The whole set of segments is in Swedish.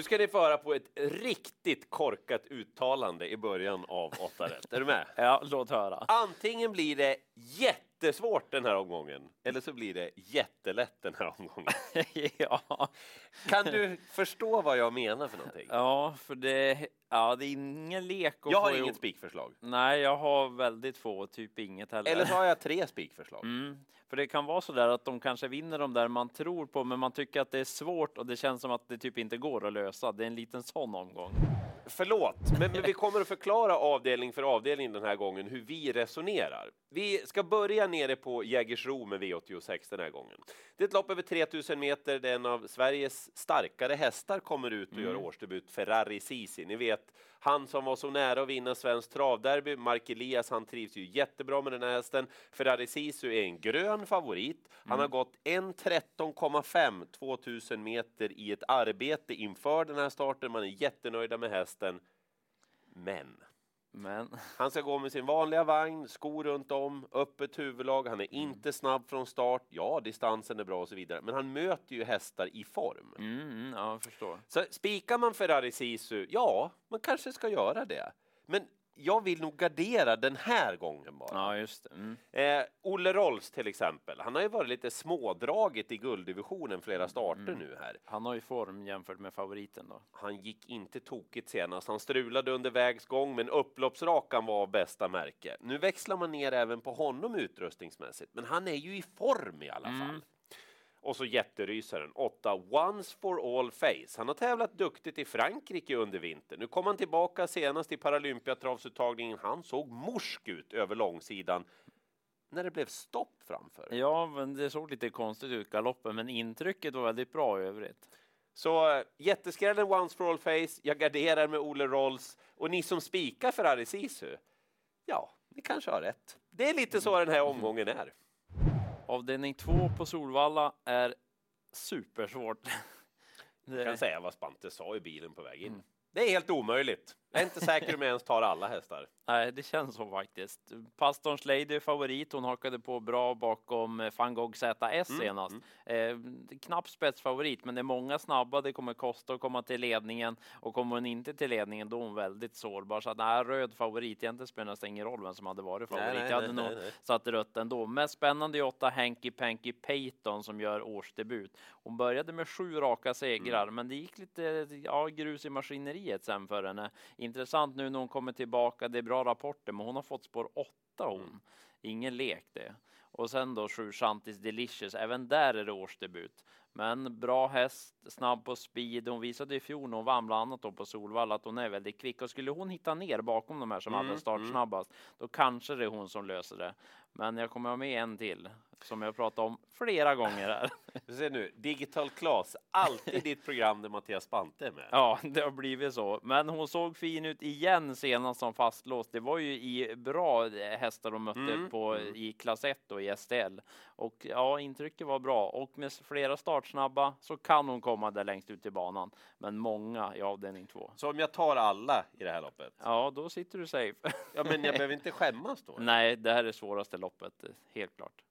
Nu ska ni få höra på ett riktigt korkat uttalande i början av 8 rätt. Är du med? Ja, låt höra. Antingen blir det jättesvårt den här omgången, eller så blir det jättelätt den här omgången. ja. Kan du förstå vad jag menar för någonting? ja, för det, ja, det är ingen lek Jag har inget spikförslag. Nej, jag har väldigt få, typ inget heller. Eller så har jag tre spikförslag. Mm. För det kan vara så där att de kanske vinner de där man tror på, men man tycker att det är svårt och det känns som att det typ inte går att lösa. Det är en liten sån omgång. Förlåt, men, men vi kommer att förklara avdelning för avdelning den här gången hur vi resonerar. Vi ska börja nere på Jägersro med V86 den här gången. Det är ett lopp över 3000 meter där en av Sveriges starkare hästar kommer ut och gör årsdebut, Ferrari Sisi. Ni vet, han som var så nära att vinna Svenskt travderby, Mark Elias, han trivs ju jättebra med den här hästen. Ferrari Sisu är en grön favorit. Han har gått 1.13,5 2000 meter i ett arbete inför den här starten. Man är jättenöjda med hästen. Men Men han ska gå med sin vanliga vagn, skor runt om, öppet huvudlag. Han är inte snabb från start. Ja, distansen är bra och så vidare, men han möter ju hästar i form. mm, mm, ja, jag förstår. Så spikar man Ferrari Sisu, ja, man kanske ska göra det. Men jag vill nog gardera den här gången bara. Ja, just. Mm. Eh, Olle Rolls till exempel, han har ju varit lite smådraget i gulddivisionen flera starter nu här. Han har ju form jämfört med favoriten då. Han gick inte tokigt senast. Han strulade under vägs gång, men upploppsrakan var av bästa märke. Nu växlar man ner även på honom utrustningsmässigt, men han är ju i form i alla fall. Och så jätterysaren, 8 Once for all face. Han har tävlat duktigt i Frankrike under vintern. Nu kom han tillbaka senast i Paralympiatravsuttagningen. Han såg morsk ut över långsidan när det blev stopp framför. Ja, men det såg lite konstigt ut galoppen, men intrycket var väldigt bra i övrigt. Så eh, jätteskrällen Once for all face, jag garderar med Ole Rolls och ni som spikar Ferrari Sisu, ja, ni kanske har rätt. Det är lite så den här omgången är. Avdelning två på Solvalla är supersvårt. Jag kan säga vad Spante sa i bilen på väg in. Det är helt omöjligt. Jag är inte säker om jag ens tar alla hästar. nej, det känns så faktiskt. Pastorns Lady är favorit. Hon hakade på bra bakom eh, van Gogh ZS senast. Eh, knapp spetsfavorit, men det är många snabba. Det kommer kosta att komma till ledningen och kommer hon inte till ledningen, då är hon väldigt sårbar. Så att nej, röd favorit. Egentligen spelar nästan ingen roll vem som hade varit favorit. Nej, nej, Jag hade nej, nog nej. satt rött ändå. Mest spännande är åtta Hanky Panky Payton som gör årsdebut. Hon började med sju raka segrar, Mm. men det gick lite ja, grus i maskineriet sen för henne. Intressant nu när hon kommer tillbaka. Det är bra rapporter, men hon har fått spår åtta hon. Mm. Ingen lek det. Och sen då sju Shantis Delicious. Även där är det årsdebut. Men bra häst, snabb på speed. Hon visade i fjol när hon vann bland annat då på Solvalla att hon är väldigt kvick. Och skulle hon hitta ner bakom de här som Mm, hade startsnabbast, då kanske det är hon som löser det. Men jag kommer ha med en till som jag pratat om flera gånger här. Ser nu, Digital Class, alltid ditt program där Mattias Spante är med. Ja, det har blivit så. Men hon såg fin ut igen senast som fastlåst. Det var ju i bra hästar de mötte Mm, på i klass 1 och i STL. Och ja, intrycket var bra. Och med flera startsnabba så kan hon komma där längst ut i banan. Men många i avdelning 2. Så om jag tar alla i det här loppet, Ja, då sitter du safe. ja men jag behöver inte skämmas då? Nej, det här är svåraste loppet, helt klart.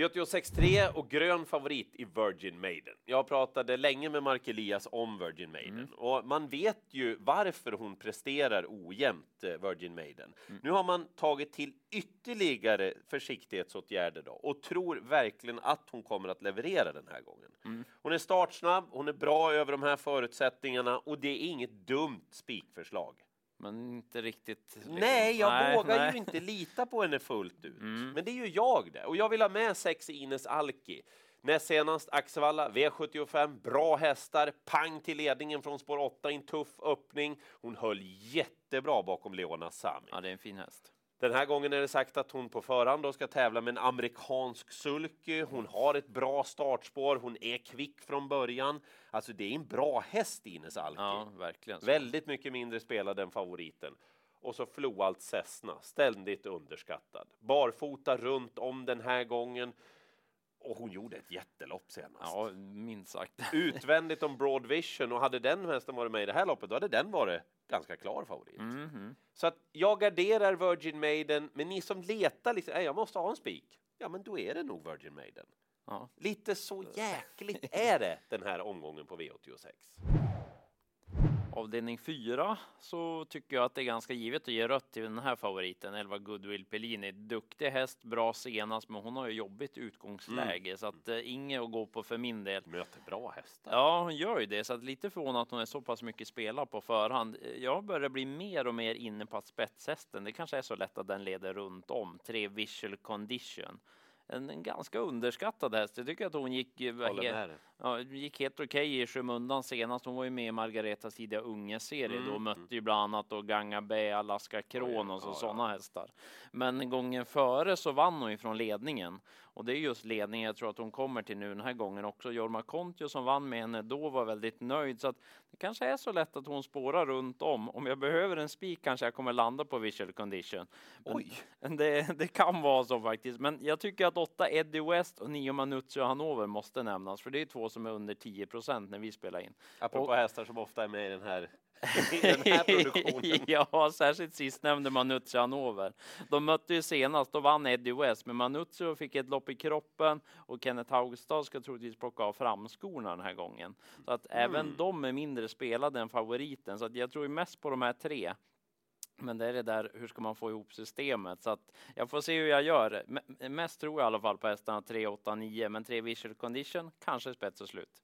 V86.3 och grön favorit i Virgin Maiden. Jag pratade länge med Mark Elias om Virgin Maiden och man vet ju varför hon presterar ojämnt eh, Virgin Maiden. Nu har man tagit till ytterligare försiktighetsåtgärder då och tror verkligen att hon kommer att leverera den här gången. Hon är startsnabb, hon är bra över de här förutsättningarna och det är inget dumt spikförslag. Men inte riktigt. liksom. Nej, jag Nej, vågar nej. ju inte lita på henne fullt ut. Mm. Men det är ju jag det. Och jag vill ha med sex Ines Alki. Näst senast Axevalla, V75, bra hästar, pang till ledningen från spår 8 i en tuff öppning. Hon höll jättebra bakom Leona Sami. Ja, det är en fin häst. Den här gången är det sagt att hon på förhand då ska tävla med en amerikansk sulky. Hon har ett bra startspår, hon är kvick från början. Alltså det är en bra häst Ines Alki. Ja, verkligen. Väldigt mycket mindre spelad än favoriten. Och så Floalt Cessna, ständigt underskattad. Barfota runt om den här gången. Och hon gjorde ett jättelopp senast. Ja, minst sagt. Utvändigt om Broad Vision och hade den hästen varit med i det här loppet då hade den varit ganska klar favorit. Mhm. Så att jag garderar Virgin Maiden, men ni som letar liksom, "Nej, jag måste ha en spik. Ja, men då är det nog Virgin Maiden. Ja. Lite så jäkligt är det den här omgången på V86. Avdelning 4 så tycker jag att det är ganska givet att ge rött till den här favoriten, 11 Goodwill Pellini. Duktig häst, bra senast, men hon har ju jobbigt utgångsläge så att eh, inget att gå på för min del. Möter bra hästar. Ja, hon gör ju det, så att lite förvånad att hon är så pass mycket spelad på förhand. Jag börjar bli mer och mer inne på att spetshästen, det kanske är så lätt att den leder runt om. Tre visual condition. En, en ganska underskattad häst. Jag tycker att hon gick, eh, Håller he- med dig. ja, gick helt okej i skymundan senast. Hon var ju med i Margaretas tidiga unge-serie då Mm, mötte ju bland annat då Ganga Bay, Alaska Kron Oj, och sådana hästar. Men gången före så vann hon ju från ledningen och det är just ledningen jag tror att hon kommer till nu den här gången också. Jorma Kontio som vann med henne då var väldigt nöjd så att det kanske är så lätt att hon spårar runt om. Om jag behöver en spik kanske jag kommer landa på visual condition. Men Oj! det, det kan vara så faktiskt, men jag tycker att åtta Eddie West och nio Manuzio Hannover måste nämnas, för det är två som är under 10 procent när vi spelar in. Apropå Och- hästar som ofta är med i den här, i den här produktionen. ja, särskilt sistnämnde Manuzio Hannover. De mötte ju senast, då vann Eddie West, men Manuzio fick ett lopp i kroppen och Kenneth Haugstad ska troligtvis plocka av framskorna den här gången. Så att även Mm. de är mindre spelade än favoriten, så att jag tror ju mest på de här tre. Men det är det där, hur ska man få ihop systemet? Så att jag får se hur jag gör. M- mest tror jag i alla fall på hästarna 3, 8, 9, men 3 visual condition, kanske spets och slut.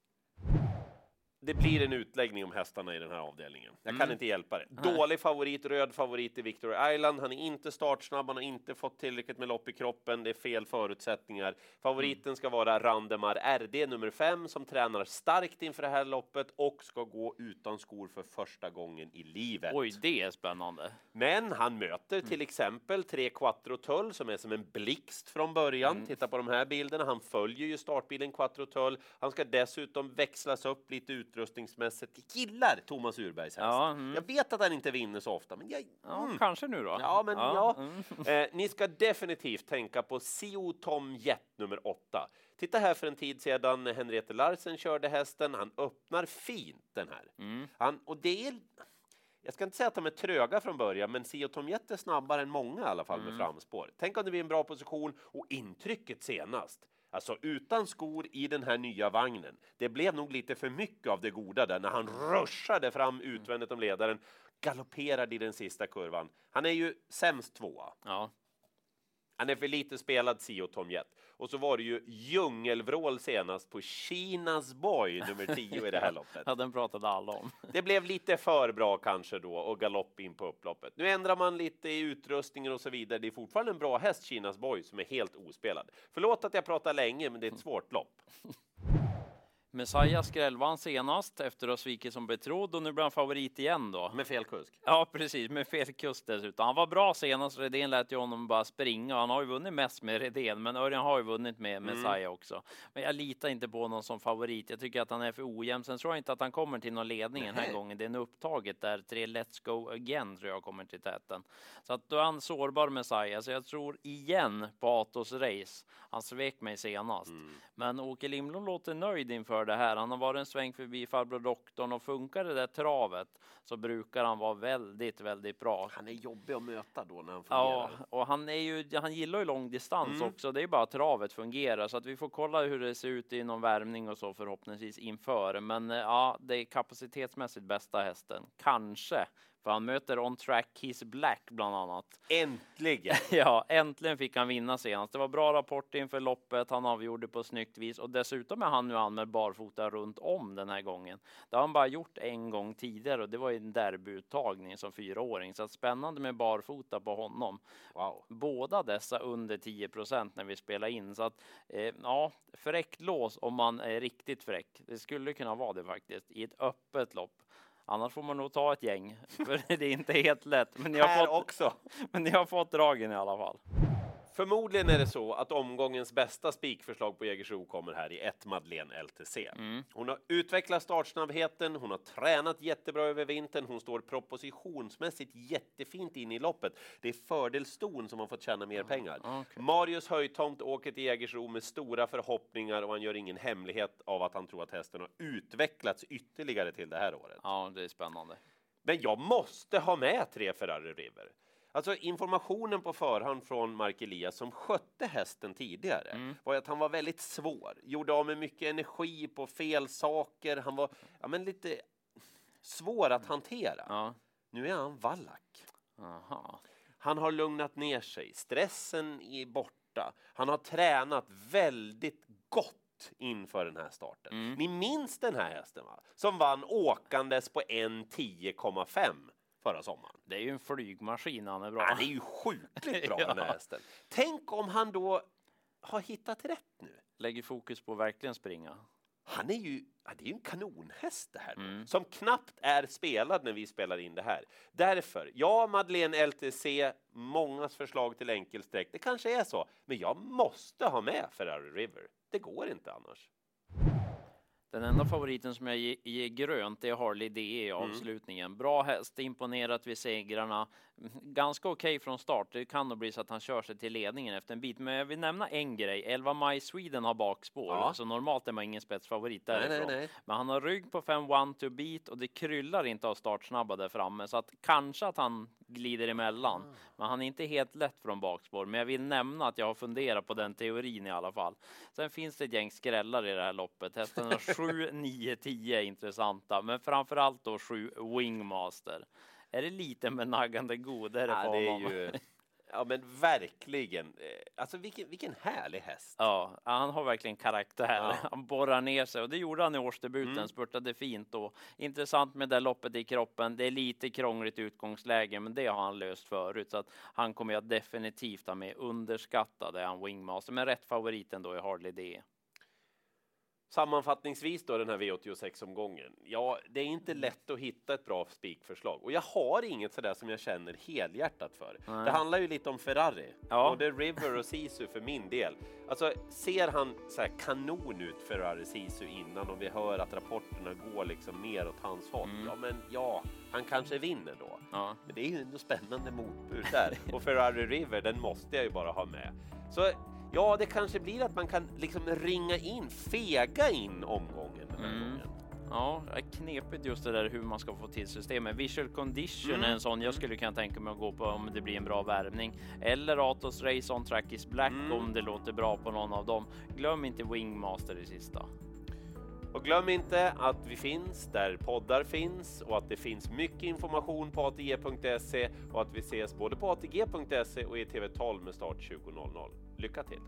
Det blir en utläggning om hästarna i den här avdelningen. Jag kan Mm. inte hjälpa det. Nej. Dålig favorit, röd favorit i Victory Island. Han är inte startsnabb, han har inte fått tillräckligt med lopp i kroppen. Det är fel förutsättningar. Favoriten Mm. ska vara Randemar RD nummer fem som tränar starkt inför det här loppet och ska gå utan skor för första gången i livet. Oj, det är spännande. Men han möter Mm. till exempel tre Quattro Tull som är som en blixt från början. Mm. Titta på de här bilderna. Han följer ju startbilen Quattro Tull. Han ska dessutom växlas upp lite utrustningsmässigt. Gillar Thomas Urbergs häst. Ja, mm. Jag vet att han inte vinner så ofta, men jag... Ja, Mm. kanske nu då. Ja, men ja. mm. Eh, ni ska definitivt tänka på Sio Tom Jet nummer åtta. Titta här för en tid sedan Henriette Larsen körde hästen. Han öppnar fint den här. Mm. Han, och det är, jag ska inte säga att de är tröga från början, men Sio Tom Jet är snabbare än många i alla fall med Mm. framspår. Tänk om det blir en bra position och intrycket senast. Alltså utan skor i den här nya vagnen. Det blev nog lite för mycket av det goda där när han ruschade fram utvändigt om ledaren, galopperade i den sista kurvan. Han är ju sämst tvåa. Ja. Han är för lite spelad, Sio Tom Jet. Och så var det ju djungelvrål senast på Kinas Boy, nummer 10 i det här loppet. ja, den pratade alla om. Det blev lite för bra kanske då och galopp in på upploppet. Nu ändrar man lite i utrustningen och så vidare. Det är fortfarande en bra häst, Kinas Boy, som är helt ospelad. Förlåt att jag pratar länge, men det är ett svårt lopp. Messiah skrällvann senast efter att ha svikit som betrodd och nu blir han favorit igen då. Med fel kusk. Ja, precis, med fel kust dessutom. Han var bra senast, Redén lät ju honom bara springa. Han har ju vunnit mest med Redén, men Örjan har ju vunnit med Messiah också. Men jag litar inte på honom som favorit. Jag tycker att han är för ojämn. Sen tror jag inte att han kommer till någon ledning den här gången. Det är en upptaget där. Tre Let's Go Again tror jag kommer till täten. Så att då är han sårbar Messiah. Så jag tror igen på Atos race. Han svek mig senast. Men Åke Lindblom låter nöjd inför det här. Han har varit en sväng förbi farbror doktorn och funkar det där travet så brukar han vara väldigt, väldigt bra. Han är jobbig att möta då när han Ja, fungerar. och han är ju, han gillar ju lång distans Mm. också. Det är bara travet fungerar så att vi får kolla hur det ser ut i någon värmning och så förhoppningsvis inför. Men eh, ja, det är kapacitetsmässigt bästa hästen. Kanske, för han möter On Track Kiss Black bland annat. Äntligen! Ja, äntligen fick han vinna senast. Det var bra rapport inför loppet. Han avgjorde på snyggt vis och dessutom är han nu anmäld barfota runt om den här gången. Det har han bara gjort en gång tidigare och det var i en derbyuttagning som fyraåring. Så spännande med barfota på honom. Wow. Båda dessa under 10% när vi spelar in. Så att eh, ja, fräckt lås om man är riktigt fräck. Det skulle kunna vara det faktiskt i ett öppet lopp. Annars får man nog ta ett gäng, för det är inte helt lätt. Men ni har fått, också. men ni har fått dragen i alla fall. Förmodligen är det så att omgångens bästa spikförslag på Jägersro kommer här i ett Madeleine LTC. Mm. Hon har utvecklat startsnabbheten, hon har tränat jättebra över vintern, hon står propositionsmässigt jättefint in i loppet. Det är fördel ston som har fått tjäna mer pengar. okej. Marius Höjtomt åker till Jägersro med stora förhoppningar och han gör ingen hemlighet av att han tror att hästen har utvecklats ytterligare till det här året. Ja, det är spännande. Men jag måste ha med tre Ferrari River. Alltså informationen på förhand från Mark Elias som skötte hästen tidigare Mm. var att han var väldigt svår, gjorde av med mycket energi på fel saker. Han var ja, men lite svår att hantera. Ja. Nu är han vallack. Aha. Han har lugnat ner sig. Stressen är borta. Han har tränat väldigt gott inför den här starten. Mm. Ni minns den här hästen va? Som vann åkandes på 1.10,5 förra sommaren. Det är ju en flygmaskin, han är bra. Han är ju sjukligt bra den här Ja. hästen. Tänk om han då har hittat rätt nu. Lägger fokus på att verkligen springa. Han är ju, ja, det är ju en kanonhäst det här. Mm. Som knappt är spelad när vi spelar in det här. Därför, ja Madeleine LTC, mångas förslag till enkelsträck. Det kanske är så, men jag måste ha med Ferrari River. Det går inte annars. Den enda favoriten som jag ger, grönt är Harley DE i Mm. avslutningen. Bra häst, imponerat vid segrarna. Ganska okej från start. Det kan nog bli så att han kör sig till ledningen efter en bit. Men jag vill nämna en grej. 11 Maj Sweden har bakspår, Ja. så normalt är man ingen spetsfavorit Nej, därifrån. nej, nej. Men han har rygg på 5 one to beat och det kryllar inte av startsnabba där framme så att kanske att han glider emellan. Ah. Men han är inte helt lätt från bakspår. Men jag vill nämna att jag har funderat på den teorin i alla fall. Sen finns det ett gäng skrällar i det här loppet. Hästarna 7, 9, 10 är intressanta, men framför allt då 7 Wingmaster. Är det lite med naggande godare Ja, på det honom? ju, ja men verkligen. Eh, Alltså vilken, vilken härlig häst. Ja, han har verkligen karaktär. Ja. Han borrar ner sig och det gjorde han i årsdebuten. Mm. Spurtade fint och intressant med det loppet i kroppen. Det är lite krångligt utgångsläge, men det har han löst förut så att han kommer jag definitivt ha med. Underskattad är han Wingmaster, men rätt favoriten då i Harley D. Sammanfattningsvis då den här V86-omgången. Ja, det är inte Mm. lätt att hitta ett bra spikförslag och jag har inget sådär som jag känner helhjärtat för. Nej. Det handlar ju lite om Ferrari, Ja. både River och Sisu för min del. Alltså, ser han så här kanon ut, Ferrari Sisu, innan och vi hör att rapporterna går liksom mer åt hans håll. Mm. Ja, men ja, han kanske vinner då. Ja. Men det är ju ändå spännande motbud där. Och Ferrari River, den måste jag ju bara ha med. Så ja, det kanske blir att man kan liksom ringa in, fega in omgången Mm. Ja, det är knepigt just det där hur man ska få till systemet. Visual condition Mm. är en sån jag skulle kunna tänka mig att gå på om det blir en bra värvning. Eller Atos Race on Track is Black Mm. om det låter bra på någon av dem. Glöm inte Wingmaster i sista. Och glöm inte att vi finns där poddar finns och att det finns mycket information på ATG.se och att vi ses både på ATG.se och i TV12 med start 20.00. Lycka till!